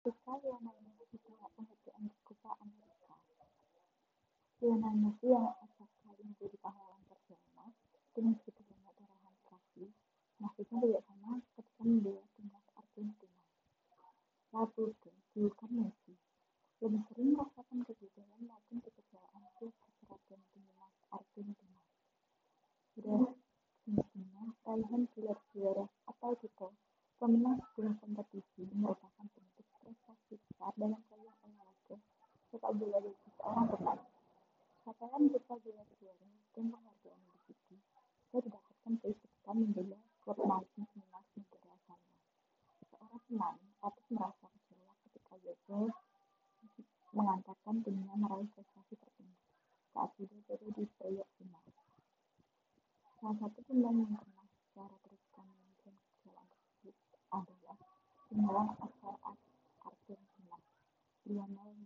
ketika Lionel Messi ditolak penghargaan di Copa America. Lionel Messi yang acap kali menjadi pahlawan Barcelona dengan segitu banyak torehan prestasi, nasibnya tidak sama ketika membela timnas Argentina. La Pulga, bukan Messi, lebih sering merasakan kegagalan maupun kekecewaan klub berseragam timnas Argentina. Sudah semestinya raihan gelar juara atau titel pemenang sebuah kompetisi sepak bola bagi seorang pemain. Capaian berupa gelar juara dan penghargaan individu juga didapatkan baik ketika membela klub maupun timnas negara asalnya. Seorang pemain patut merasa kecewa ketika gagal mengantarkan timnya meraih prestasi tertinggi saat sudah berada di playoff final. Salah satu pemain yang pernah secara terus-terusan memimpin kekecewaan tersebut adalah penyerang asal Argentina, Lionel.